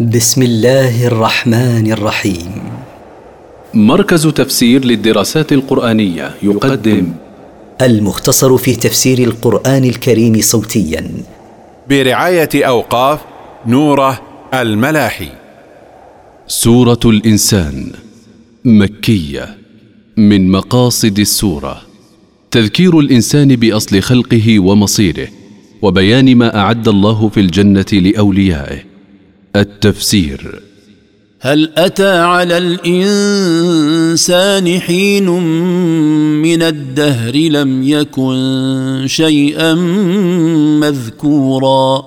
بسم الله الرحمن الرحيم. مركز تفسير للدراسات القرآنية يقدم. المختصر في تفسير القرآن الكريم صوتيا. برعاية أوقاف نوره الملاحي. سورة الإنسان مكية من مقاصد السورة. تذكير الإنسان بأصل خلقه ومصيره وبيان ما أعد الله في الجنة لأوليائه. التفسير. هل أتى على الإنسان حين من الدهر لم يكن شيئا مذكورا؟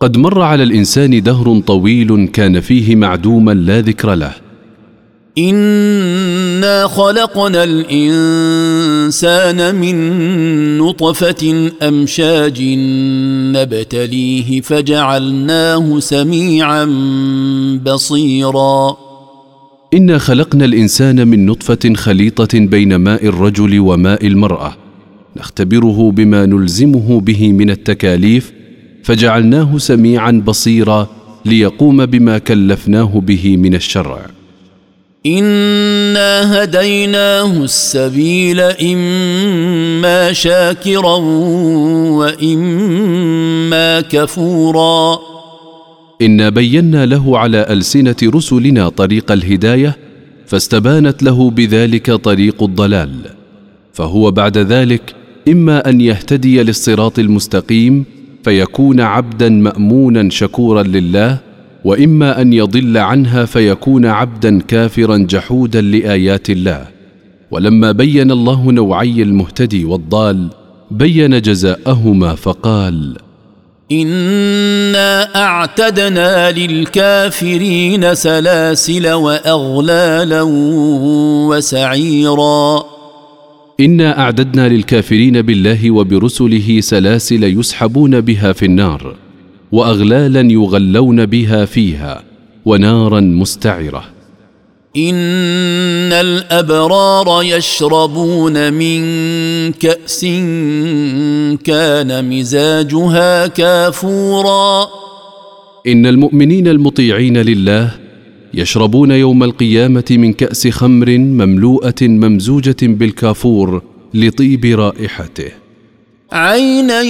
قد مر على الإنسان دهر طويل كان فيه معدوما لا ذكر له. انا خلقنا الانسان من نطفه امشاج نبتليه فجعلناه سميعا بصيرا. انا خلقنا الانسان من نطفه خليطه بين ماء الرجل وماء المراه. نختبره بما نلزمه به من التكاليف فجعلناه سميعا بصيرا ليقوم بما كلفناه به من الشرع. انا هديناه السبيل اما شاكرا واما كفورا. انا بينا له على السنة رسلنا طريق الهدايه فاستبانت له بذلك طريق الضلال. فهو بعد ذلك اما ان يهتدي للصراط المستقيم فيكون عبدا مامونا شكورا لله وإما أن يضل عنها فيكون عبدا كافرا جحودا لآيات الله. ولما بين الله نوعي المهتدي والضال بين جزاءهما فقال إنا أعتدنا للكافرين سلاسل وأغلالا وسعيرا. إنا أعددنا للكافرين بالله وبرسله سلاسل يسحبون بها في النار. وأغلالا يغلون بها فيها ونارا مستعرة. إن الأبرار يشربون من كأس كان مزاجها كافورا. إن المؤمنين المطيعين لله يشربون يوم القيامة من كأس خمر مملوءة ممزوجة بالكافور لطيب رائحته. عينا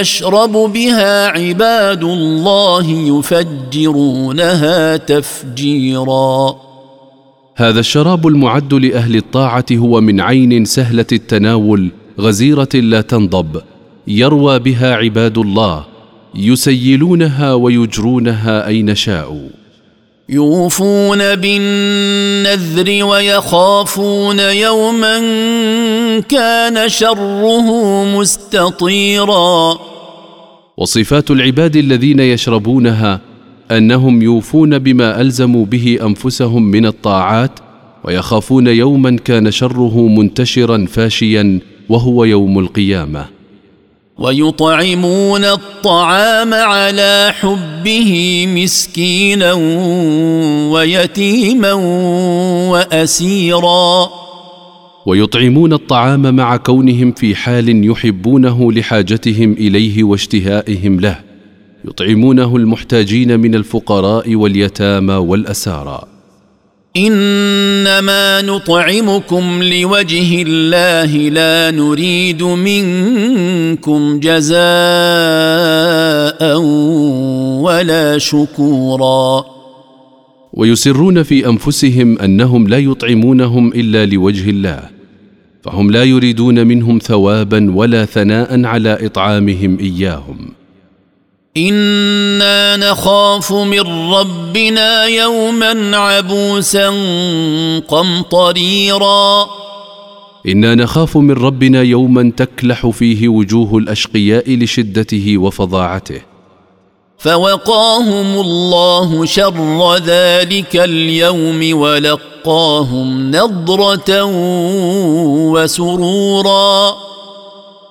يشرب بها عباد الله يفجرونها تفجيرا. هذا الشراب المعد لأهل الطاعة هو من عين سهلة التناول غزيرة لا تنضب يروى بها عباد الله يسيلونها ويجرونها أين شاءوا. يوفون بالنذر ويخافون يوما كان شره مستطيرا. وصفات العباد الذين يشربونها أنهم يوفون بما ألزموا به أنفسهم من الطاعات ويخافون يوما كان شره منتشرا فاشيا وهو يوم القيامة. ويطعمون الطعام على حبه مسكينا ويتيما وأسيرا. ويطعمون الطعام مع كونهم في حال يحبونه لحاجتهم إليه واشتهائهم له. يطعمونه المحتاجين من الفقراء واليتامى والأسارى. إنما نطعمكم لوجه الله لا نريد منكم جزاء ولا شكورا. ويسرون في أنفسهم أنهم لا يطعمونهم إلا لوجه الله فهم لا يريدون منهم ثوابا ولا ثناء على إطعامهم إياهم. أنا نخاف من ربنا يوما عبوسا قمطريرا. أنا نخاف من ربنا يوما تكلح فيه وجوه الاشقياء لشدته وفظاعته. فوقاهم الله شر ذلك اليوم ولقاهم نضره وسرورا.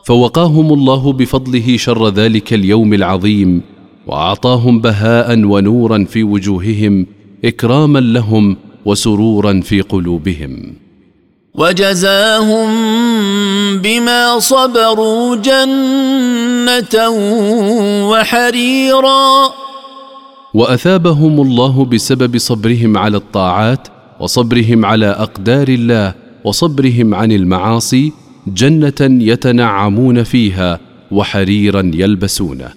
فوقاهم الله بفضله شر ذلك اليوم العظيم وأعطاهم بهاء ونورا في وجوههم إكراما لهم وسرورا في قلوبهم. وجزاهم بما صبروا جنة وحريرا. وأثابهم الله بسبب صبرهم على الطاعات وصبرهم على أقدار الله وصبرهم عن المعاصي جنة يتنعمون فيها وحريرا يلبسونه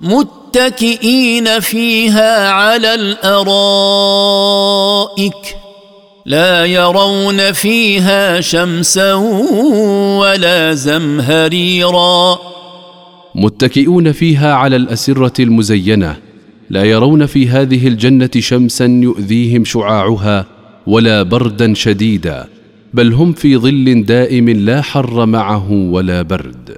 متكئين فيها على الأرائك لا يرون فيها شمسا ولا زمهريرا. متكئون فيها على الأسرة المزينة لا يرون في هذه الجنة شمسا يؤذيهم شعاعها ولا بردا شديدا. بل هم في ظل دائم لا حر معه ولا برد.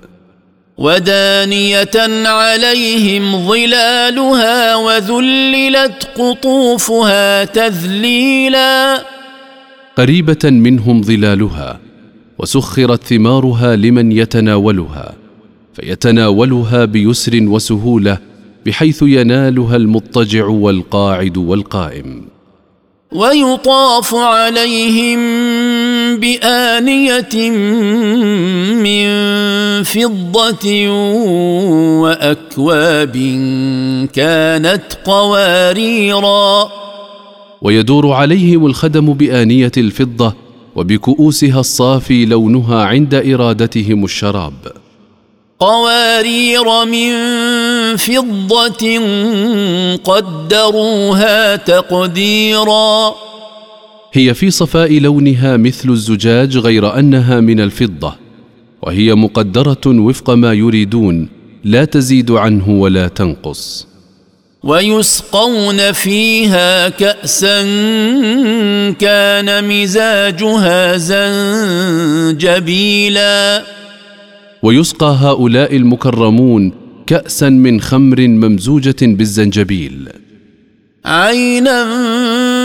ودانية عليهم ظلالها وذللت قطوفها تذليلا. قريبة منهم ظلالها وسخرت ثمارها لمن يتناولها فيتناولها بيسر وسهولة بحيث ينالها المضطجع والقاعد والقائم. ويطاف عليهم بآنية من فضة وأكواب كانت قواريرا. ويدور عليهم الخدم بآنية الفضة وبكؤوسها الصافي لونها عند إرادتهم الشراب. قوارير من فضة قدروها تقديرا. هي في صفاء لونها مثل الزجاج غير أنها من الفضة وهي مقدرة وفق ما يريدون لا تزيد عنه ولا تنقص. ويسقون فيها كأسا كان مزاجها زنجبيلا. ويسقى هؤلاء المكرمون كأسا من خمر ممزوجة بالزنجبيل. عينا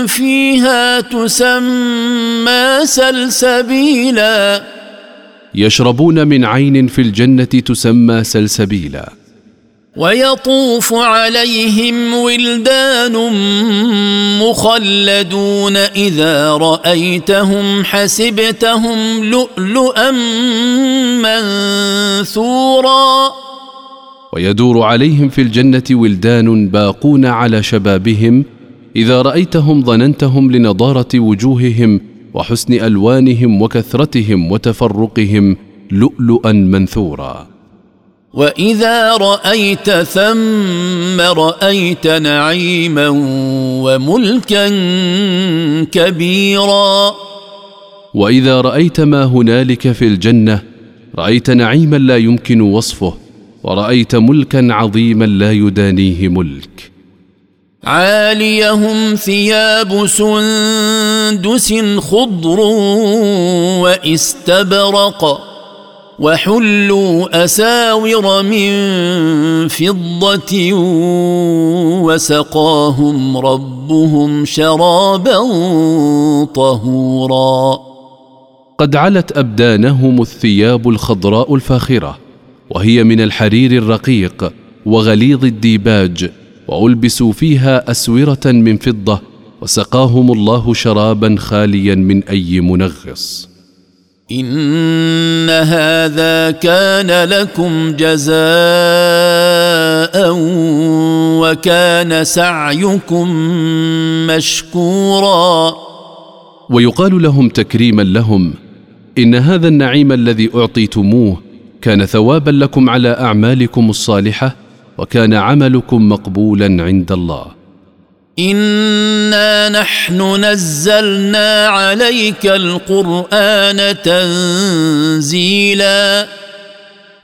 فيها تسمى سلسبيلا. يشربون من عين في الجنة تسمى سلسبيلا. ويطوف عليهم ولدان مخلدون إذا رأيتهم حسبتهم لؤلؤا منثورا. ويدور عليهم في الجنة ولدان باقون على شبابهم إذا رأيتهم ظننتهم لنضارة وجوههم وحسن ألوانهم وكثرتهم وتفرقهم لؤلؤا منثورا. وإذا رأيت ثم رأيت نعيما وملكا كبيرا. وإذا رأيت ما هنالك في الجنة رأيت نعيما لا يمكن وصفه ورأيت ملكا عظيما لا يدانيه ملك. عاليهم ثياب سندس خضر واستبرق وحلوا أساور من فضة وسقاهم ربهم شرابا طهورا. قد علت أبدانهم الثياب الخضراء الفاخرة وهي من الحرير الرقيق وغليظ الديباج وألبسوا فيها أسورة من فضة وسقاهم الله شرابا خاليا من أي منغص. إن هذا كان لكم جزاء وكان سعيكم مشكورا. ويقال لهم تكريما لهم إن هذا النعيم الذي أعطيتموه كان ثوابا لكم على أعمالكم الصالحة وكان عملكم مقبولا عند الله. إنا نحن نزلنا عليك القرآن تنزيلا.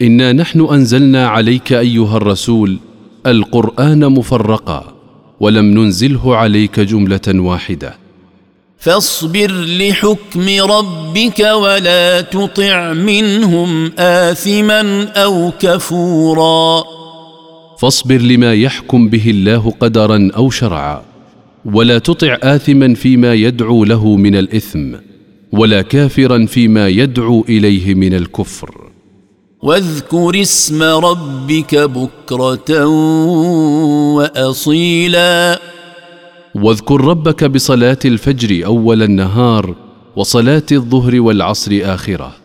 إنا نحن أنزلنا عليك أيها الرسول القرآن مفرقا ولم ننزله عليك جملة واحدة. فاصبر لحكم ربك ولا تطع منهم اثما أو كفورا. فاصبر لما يحكم به الله قدرا أو شرعا. ولا تطع اثما فيما يدعو له من الإثم ولا كافرا فيما يدعو إليه من الكفر. واذكر اسم ربك بكرة واصيلا. واذكر ربك بصلاة الفجر أول النهار وصلاة الظهر والعصر آخرة.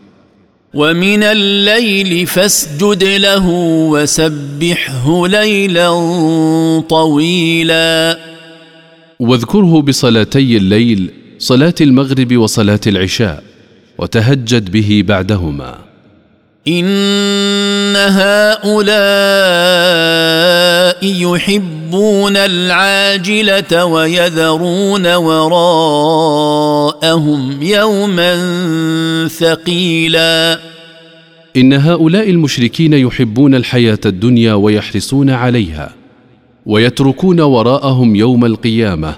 ومن الليل فاسجد له وسبحه ليلا طويلا. واذكره بصلاتي الليل صلاة المغرب وصلاة العشاء وتهجد به بعدهما. إن هؤلاء يحبون العاجلة ويذرون وراءهم يوما ثقيلا. إن هؤلاء المشركين يحبون الحياة الدنيا ويحرصون عليها ويتركون وراءهم يوم القيامة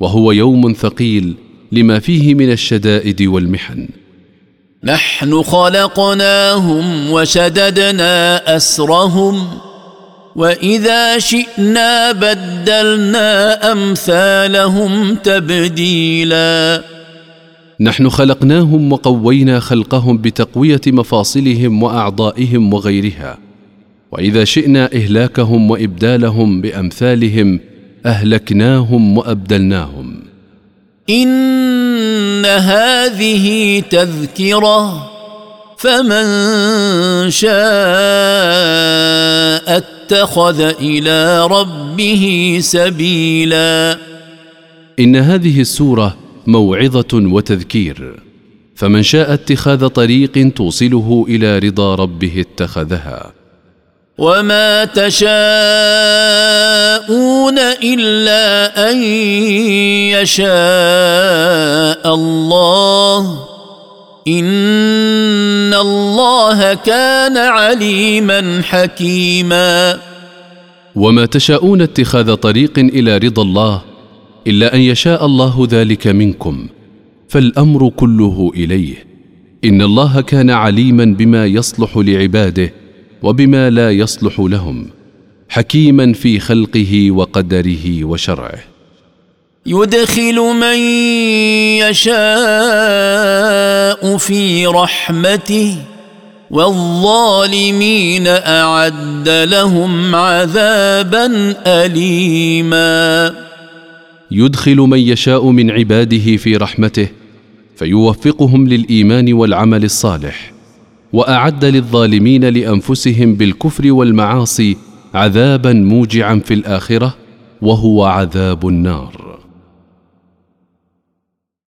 وهو يوم ثقيل لما فيه من الشدائد والمحن. نحن خلقناهم وشددنا أسرهم واذا شئنا بدلنا امثالهم تبديلا. نحن خلقناهم وقوينا خلقهم بتقوية مفاصلهم وأعضائهم وغيرها. وإذا شئنا إهلاكهم وإبدالهم بأمثالهم أهلكناهم وأبدلناهم. ان هذه تذكره فمن شاء اتخذ إلى ربه سبيلا. إن هذه السورة موعظة وتذكير. فمن شاء اتخاذ طريق توصله إلى رضا ربه اتخذها. وما تشاءون إلا أن يشاء الله. ان الله كان عليما حكيما. وما تشاءون اتخاذ طريق إلى رضا الله الا ان يشاء الله ذلك منكم فالامر كله اليه. ان الله كان عليما بما يصلح لعباده وبما لا يصلح لهم حكيما في خلقه وقدره وشرعه. يدخل من يشاء في رحمته والظالمين أعد لهم عذابا أليما. يدخل من يشاء من عباده في رحمته فيوفقهم للإيمان والعمل الصالح وأعد للظالمين لأنفسهم بالكفر والمعاصي عذابا موجعا في الآخرة وهو عذاب النار.